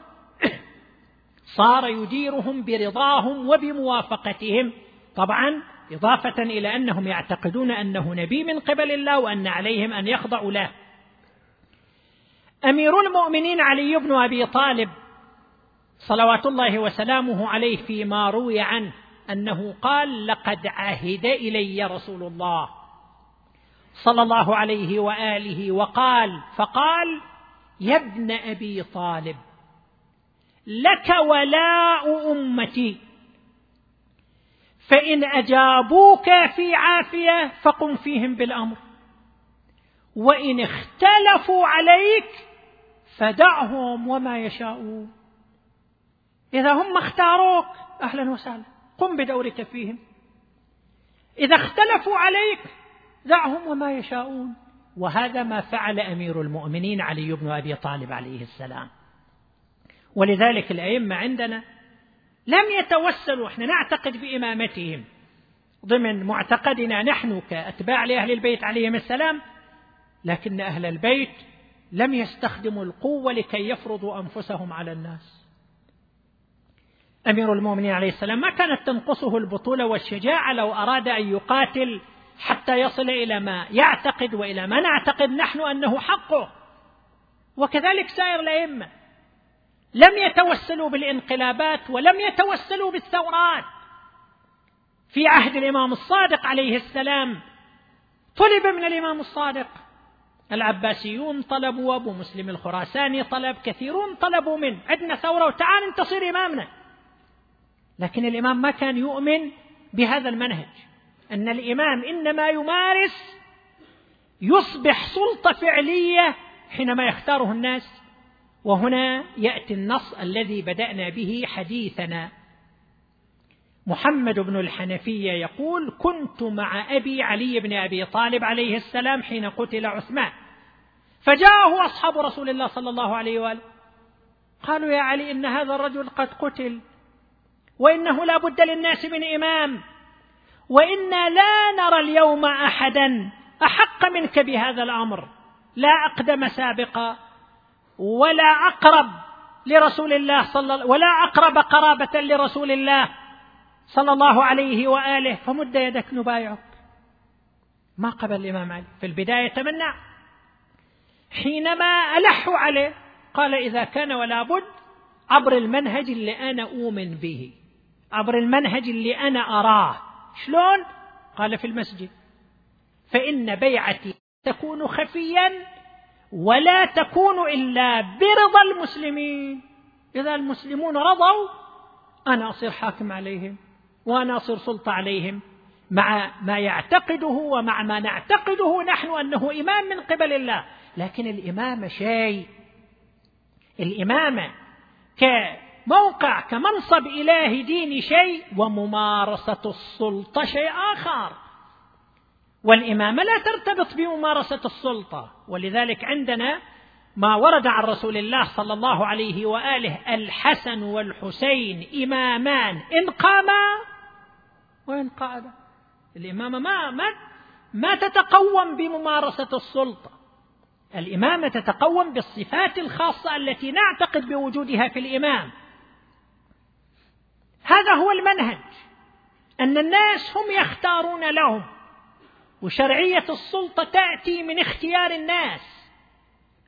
صار يديرهم برضاهم وبموافقتهم. طبعا إضافة إلى أنهم يعتقدون أنه نبي من قبل الله وأن عليهم أن يخضعوا له. أمير المؤمنين علي بن أبي طالب صلوات الله وسلامه عليه فيما روي عنه أنه قال لقد عهد إلي رسول الله صلى الله عليه وآله وقال فقال يا ابن أبي طالب لك ولاء أمتي فإن أجابوك في عافية فقم فيهم بالأمر وإن اختلفوا عليك فدعهم وما يشاءون. إذا هم اختاروك أهلا وسهلا. قم بدورك فيهم. إذا اختلفوا عليك دعهم وما يشاءون. وهذا ما فعل أمير المؤمنين علي بن أبي طالب عليه السلام. ولذلك الأئمة عندنا لم يتوسلوا إحنا نعتقد بإمامتهم. ضمن معتقدنا نحن كأتباع لأهل البيت عليهم السلام لكن أهل البيت لم يستخدموا القوة لكي يفرضوا أنفسهم على الناس. أمير المؤمنين عليه السلام ما كانت تنقصه البطولة والشجاعة لو أراد أن يقاتل حتى يصل إلى ما يعتقد وإلى ما نعتقد نحن أنه حقه. وكذلك سائر الأئمة لم يتوسلوا بالانقلابات ولم يتوسلوا بالثورات. في عهد الإمام الصادق عليه السلام طلب من الإمام الصادق العباسيون طلبوا وابو مسلم الخراساني طلب كثيرون طلبوا منه. عندنا ثورة وتعال أنت صير إمامنا. لكن الإمام ما كان يؤمن بهذا المنهج أن الإمام إنما يمارس يصبح سلطة فعلية حينما يختاره الناس. وهنا يأتي النص الذي بدأنا به حديثنا. محمد بن الحنفية يقول كنت مع أبي علي بن أبي طالب عليه السلام حين قتل عثمان. فجاءه أصحاب رسول الله صلى الله عليه وآله. قالوا يا علي إن هذا الرجل قد قتل وإنه لا بد للناس من إمام وإنا لا نرى اليوم أحدا أحق منك بهذا الأمر. لا أقدم سابقا ولا أقرب لرسول الله صلى ولا أقرب قرابة لرسول الله صلى الله عليه وآله فمد يدك نبايعك. ما قبل الإمام علي. في البداية تمنع. حينما الحوا عليه قال إذا كان ولا بد عبر المنهج اللي أنا أؤمن به. عبر المنهج اللي أنا أراه. شلون؟ قال في المسجد. فإن بيعتي تكون خفيا ولا تكون إلا برضا المسلمين. إذا المسلمون رضوا أنا أصير حاكم عليهم. وأنا اصير سلطة عليهم مع ما يعتقده ومع ما نعتقده نحن أنه إمام من قبل الله. لكن الامامه شيء. الامامه كموقع كمنصب الهي ديني شيء وممارسة السلطة شيء آخر. والامامه لا ترتبط بممارسة السلطة. ولذلك عندنا ما ورد عن رسول الله صلى الله عليه وآله الحسن والحسين إمامان. إن قاما وان قعدا الإمامة ما ما ما تتقوم بممارسة السلطة. الإمامة تتقوم بالصفات الخاصة التي نعتقد بوجودها في الإمام. هذا هو المنهج أن الناس هم يختارون لهم وشرعية السلطة تأتي من اختيار الناس.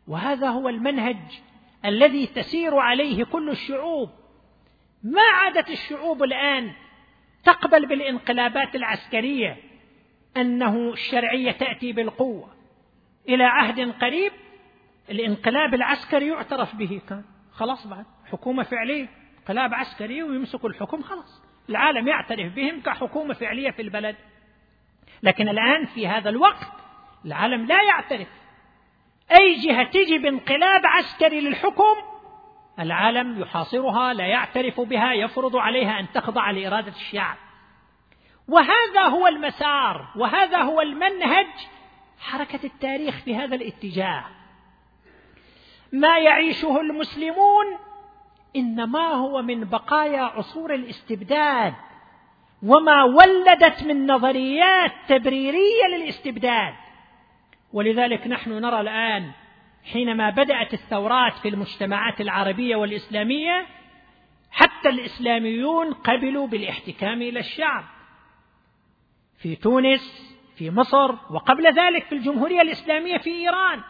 وهذا هو المنهج الذي تسير عليه كل الشعوب. ما عادت الشعوب الآن تقبل بالانقلابات العسكرية أنه الشرعية تأتي بالقوة. إلى عهد قريب الانقلاب العسكري يعترف به. كان خلاص بعد حكومة فعلية انقلاب عسكري ويمسكوا الحكم خلاص. العالم يعترف بهم كحكومة فعلية في البلد. لكن الآن في هذا الوقت العالم لا يعترف. أي جهة تجي بانقلاب عسكري للحكم العالم يحاصرها لا يعترف بها يفرض عليها أن تخضع لإرادة الشعب. وهذا هو المسار وهذا هو المنهج حركة التاريخ في هذا الاتجاه. ما يعيشه المسلمون إنما هو من بقايا عصور الاستبداد وما ولدت من نظريات تبريرية للاستبداد. ولذلك نحن نرى الآن حينما بدأت الثورات في المجتمعات العربية والإسلامية حتى الإسلاميون قبلوا بالاحتكام إلى الشعب. في تونس في مصر وقبل ذلك في الجمهورية الإسلامية في إيران.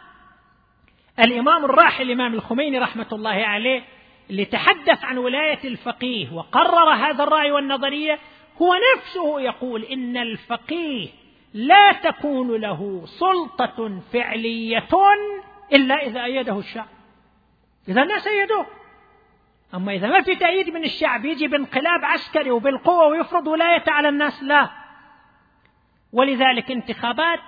الإمام الراحل الإمام الخميني رحمة الله عليه اللي تحدث عن ولاية الفقيه وقرر هذا الرأي والنظرية هو نفسه يقول إن الفقيه لا تكون له سلطة فعلية إلا إذا أيده الشعب. إذا الناس أيدوه. أما إذا ما في تأييد من الشعب يجي بانقلاب عسكري وبالقوة ويفرض ولايته على الناس لا. ولذلك انتخابات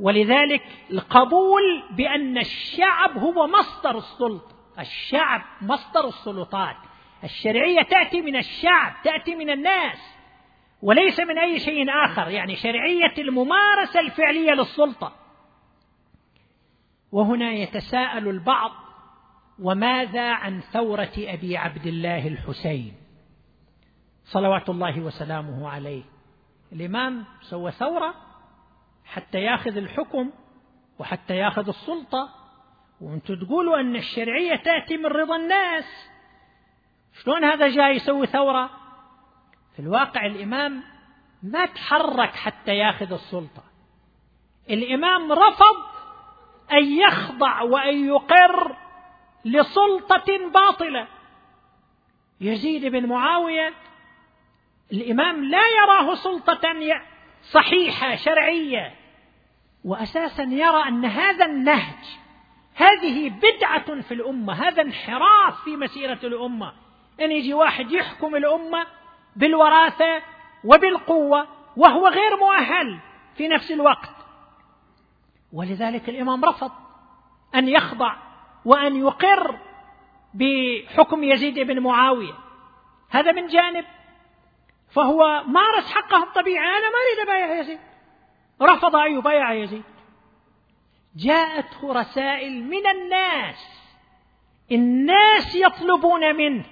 ولذلك القبول بأن الشعب هو مصدر السلطة. الشعب مصدر السلطات. الشرعية تأتي من الشعب تأتي من الناس وليس من أي شيء آخر. يعني شرعية الممارسة الفعلية للسلطة. وهنا يتساءل البعض وماذا عن ثورة أبي عبد الله الحسين؟ صلوات الله وسلامه عليه. الإمام سوى ثورة حتى ياخذ الحكم وحتى ياخذ السلطة. وأنتم تقولوا أن الشرعية تأتي من رضا الناس. شلون هذا جاي يسوي ثورة؟ في الواقع الإمام ما تحرك حتى ياخذ السلطة. الإمام رفض أن يخضع وأن يقر لسلطة باطلة. يزيد بن معاوية الإمام لا يراه سلطة صحيحة شرعية. واساسا يرى أن هذا النهج هذه بدعة في الأمة هذا انحراف في مسيرة الأمة. إن يجي واحد يحكم الأمة بالوراثة وبالقوة وهو غير مؤهل في نفس الوقت. ولذلك الإمام رفض أن يخضع وأن يقر بحكم يزيد بن معاوية. هذا من جانب. فهو مارس حقه الطبيعي أنا ما أريد أبايع يزيد. رفض أن يبايع يزيد. جاءته رسائل من الناس. الناس يطلبون منه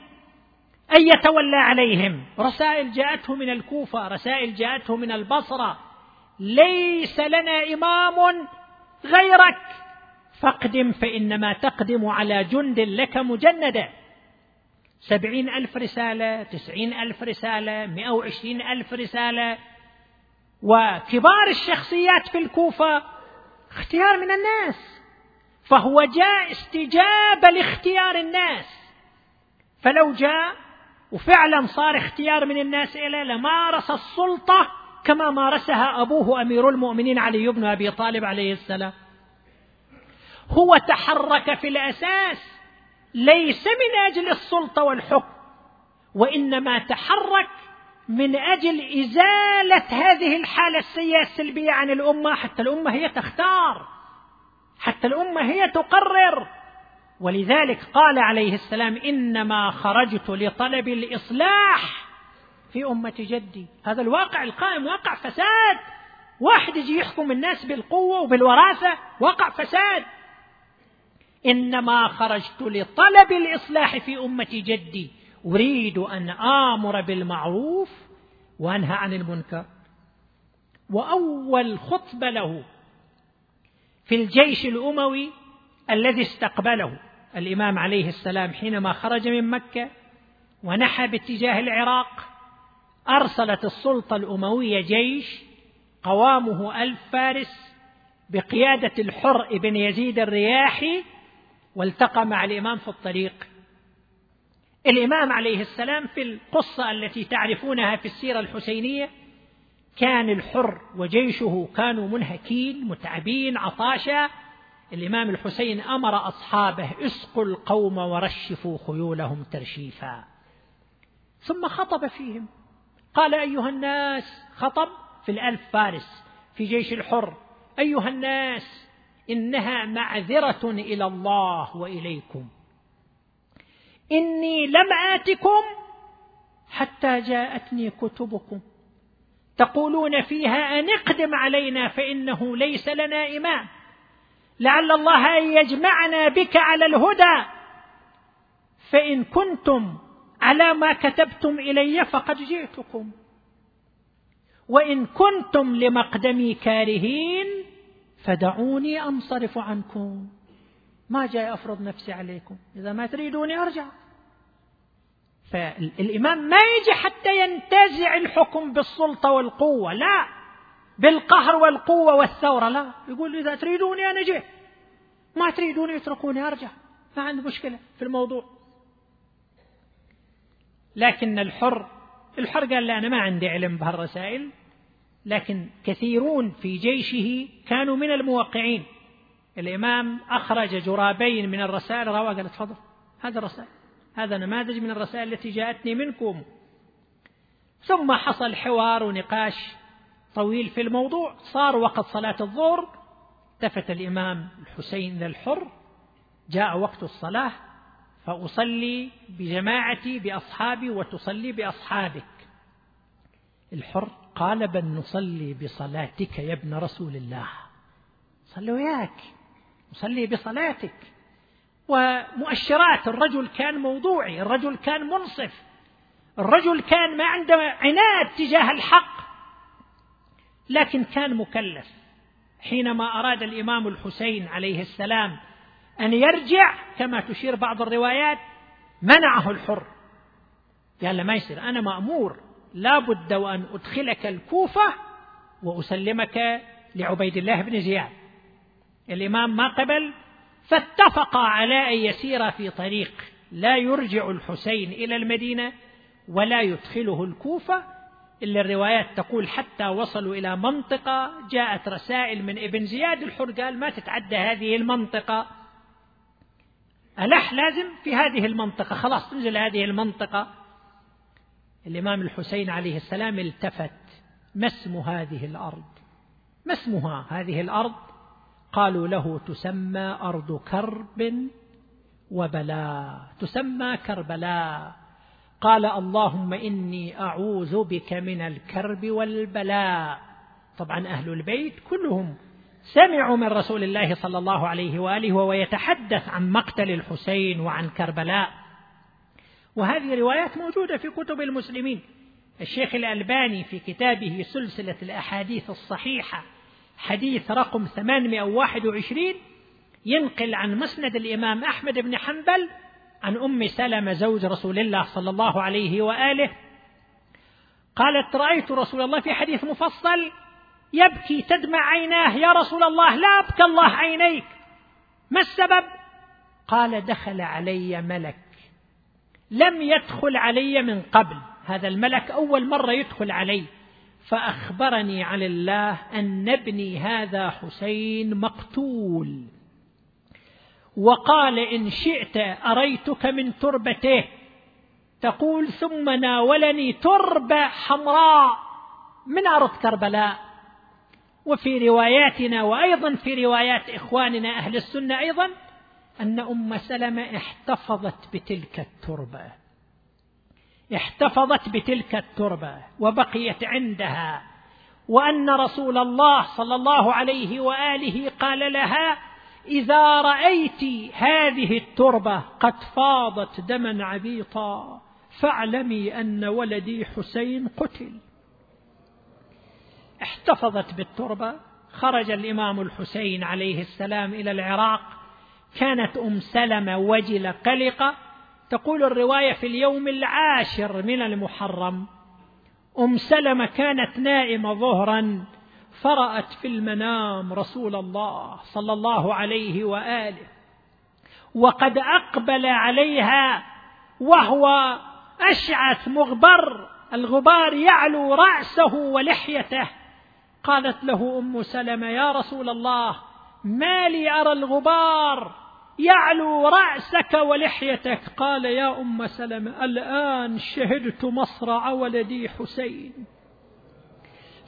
أن يتولى عليهم. رسائل جاءته من الكوفة رسائل جاءته من البصرة. ليس لنا إمام غيرك. فاقدم فإنما تقدم على جند لك مجندا سبعين ألف رسالة تسعين ألف رسالة مئة وعشرين ألف رسالة. وكبار الشخصيات في الكوفة اختيار من الناس. فهو جاء استجابة لاختيار الناس. فلو جاء وفعلا صار اختيار من الناس إليه لمارس السلطة كما مارسها أبوه أمير المؤمنين علي بن أبي طالب عليه السلام. هو تحرك في الأساس ليس من أجل السلطة والحكم وإنما تحرك من أجل إزالة هذه الحالة السيئة السلبية عن الأمة حتى الأمة هي تختار حتى الأمة هي تقرر. ولذلك قال عليه السلام إنما خرجت لطلب الإصلاح في أمة جدي. هذا الواقع القائم واقع فساد. واحد يجي يحكم الناس بالقوة وبالوراثة واقع فساد. إنما خرجت لطلب الإصلاح في أمة جدي. أريد أن آمر بالمعروف وأنهى عن المنكر. وأول خطبة له في الجيش الأموي الذي استقبله الإمام عليه السلام حينما خرج من مكة ونحى باتجاه العراق. أرسلت السلطة الأموية جيش قوامه ألف فارس بقيادة الحر بن يزيد الرياحي والتقى مع الإمام في الطريق. الإمام عليه السلام في القصة التي تعرفونها في السيرة الحسينية كان الحر وجيشه كانوا منهكين متعبين عطاشا. الإمام الحسين أمر أصحابه اسقوا القوم ورشفوا خيولهم ترشيفا. ثم خطب فيهم. قال أيها الناس خطب في الألف فارس في جيش الحر. أيها الناس إنها معذرة إلى الله وإليكم. إني لم آتكم حتى جاءتني كتبكم. تقولون فيها أن اقدم علينا فإنه ليس لنا إمام. لعل الله أن يجمعنا بك على الهدى. فإن كنتم على ما كتبتم إلي فقد جئتكم. وإن كنتم لمقدمي كارهين فدعوني أنصرف عنكم. ما جاي أفرض نفسي عليكم. إذا ما تريدوني أرجع. فالإمام ما يجي حتى ينتزع الحكم بالسلطة والقوة. لا. بالقهر والقوة والثورة. لا. يقول إذا تريدوني أنا جيت ما تريدوني اتركوني أرجع. ما عندي مشكلة في الموضوع. لكن الحر الحر قال لا أنا ما عندي علم بهالرسائل. لكن كثيرون في جيشه كانوا من الموقعين. الإمام أخرج جرابين من الرسائل رواه قال تفضل. هذا الرسائل هذا نماذج من الرسائل التي جاءتني منكم. ثم حصل حوار ونقاش طويل في الموضوع. صار وقت صلاة الظهر التفت الإمام الحسين للحر جاء وقت الصلاة فأصلي بجماعتي بأصحابي وتصلي بأصحابك. الحر قال بل نصلي بصلاتك يا ابن رسول الله. صلي وياك. نصلي بصلاتك. ومؤشرات الرجل كان موضوعي الرجل كان منصف الرجل كان ما عنده عناد تجاه الحق لكن كان مكلف. حينما أراد الإمام الحسين عليه السلام أن يرجع كما تشير بعض الروايات منعه الحر. قال له ما يصير. أنا مأمور. لا بد وأن أدخلك الكوفة وأسلمك لعبيد الله بن زياد. الإمام ما قبل فاتفقا على أن يسير في طريق لا يرجع الحسين إلى المدينة ولا يدخله الكوفة إلا الروايات تقول حتى وصلوا إلى منطقة جاءت رسائل من ابن زياد الحر قال ما تتعدى هذه المنطقة؟ ألح لازم في هذه المنطقة. خلاص تنزل هذه المنطقة. الإمام الحسين عليه السلام التفت. ما اسم هذه الأرض؟ ما اسمها هذه الأرض؟ قالوا له تسمى أرض كرب وبلاء. تسمى كربلاء. قال اللهم إني أعوذ بك من الكرب والبلاء. طبعا أهل البيت كلهم سمعوا من رسول الله صلى الله عليه وآله وهو يتحدث عن مقتل الحسين وعن كربلاء. وهذه روايات موجودة في كتب المسلمين. الشيخ الألباني في كتابه سلسلة الأحاديث الصحيحة حديث رقم 821 ينقل عن مسند الإمام أحمد بن حنبل عن أم سلمة زوج رسول الله صلى الله عليه وآله. قالت رأيت رسول الله في حديث مفصل يبكي تدمع عيناه يا رسول الله لا أبكى الله عينيك. ما السبب؟ قال دخل علي ملك لم يدخل علي من قبل. هذا الملك أول مرة يدخل علي. فأخبرني عن الله أن ابني هذا حسين مقتول. وقال إن شئت أريتك من تربته. تقول ثم ناولني تربة حمراء. من أرض كربلاء؟ وفي رواياتنا وأيضا في روايات إخواننا أهل السنة أيضا أن أم سلمة احتفظت بتلك التربة. احتفظت بتلك التربة وبقيت عندها. وأن رسول الله صلى الله عليه وآله قال لها إذا رأيت هذه التربة قد فاضت دما عبيطا فاعلمي أن ولدي حسين قتل. احتفظت بالتربة. خرج الإمام الحسين عليه السلام إلى العراق. كانت أم سلمة وجلة قلقة. تقول الرواية في اليوم العاشر من المحرم. أم سلمة كانت نائمة ظهرا. فرأت في المنام رسول الله صلى الله عليه وآله. وقد أقبل عليها وهو أشعث مغبر. الغبار يعلو رأسه ولحيته. قالت له أم سلمة يا رسول الله ما لي أرى الغبار يعلو رأسك ولحيتك. قال يا أم سلمة الآن شهدت مصرع ولدي حسين.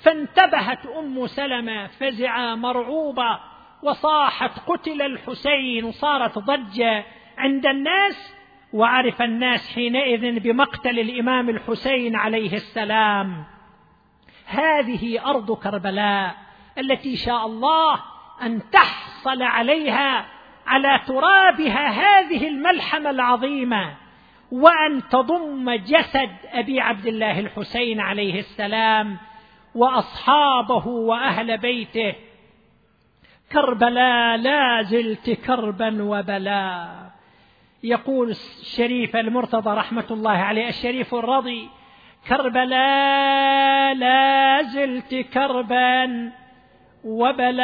فانتبهت أم سلمة فزعه مرعوبة وصاحت قتل الحسين وصارت ضجة عند الناس وعرف الناس حينئذ بمقتل الإمام الحسين عليه السلام. هذه أرض كربلاء التي شاء الله أن تحصل عليها على ترابها هذه الملحمة العظيمة وأن تضم جسد أبي عبد الله الحسين عليه السلام وأصحابه وأهل بيته. كربلاء لا زلت كربا وبلاء. يقول الشريف المرتضى رحمة الله عليه الشريف الرضي كربلاء لا زلت كربا وبلاء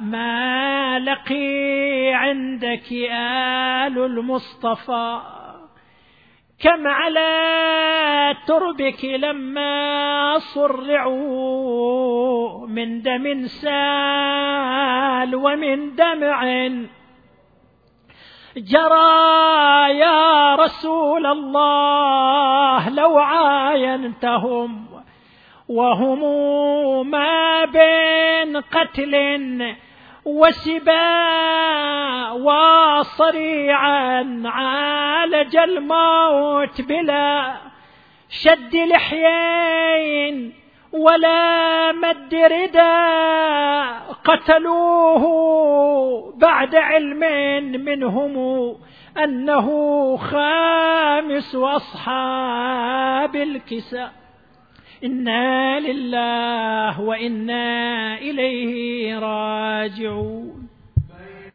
ما لقي عندك آل المصطفى. كم على تربك لما صرعوا من دم سال ومن دمع جرى يا رسول الله لو عاينتهم وهم ما بين قتل وسباء وصريعا عالج الموت بلا شد لحيين ولا مد رداء قتلوه بعد علم منهم أنه خامس أصحاب الكساء. إنا لله وإنا إليه راجعون.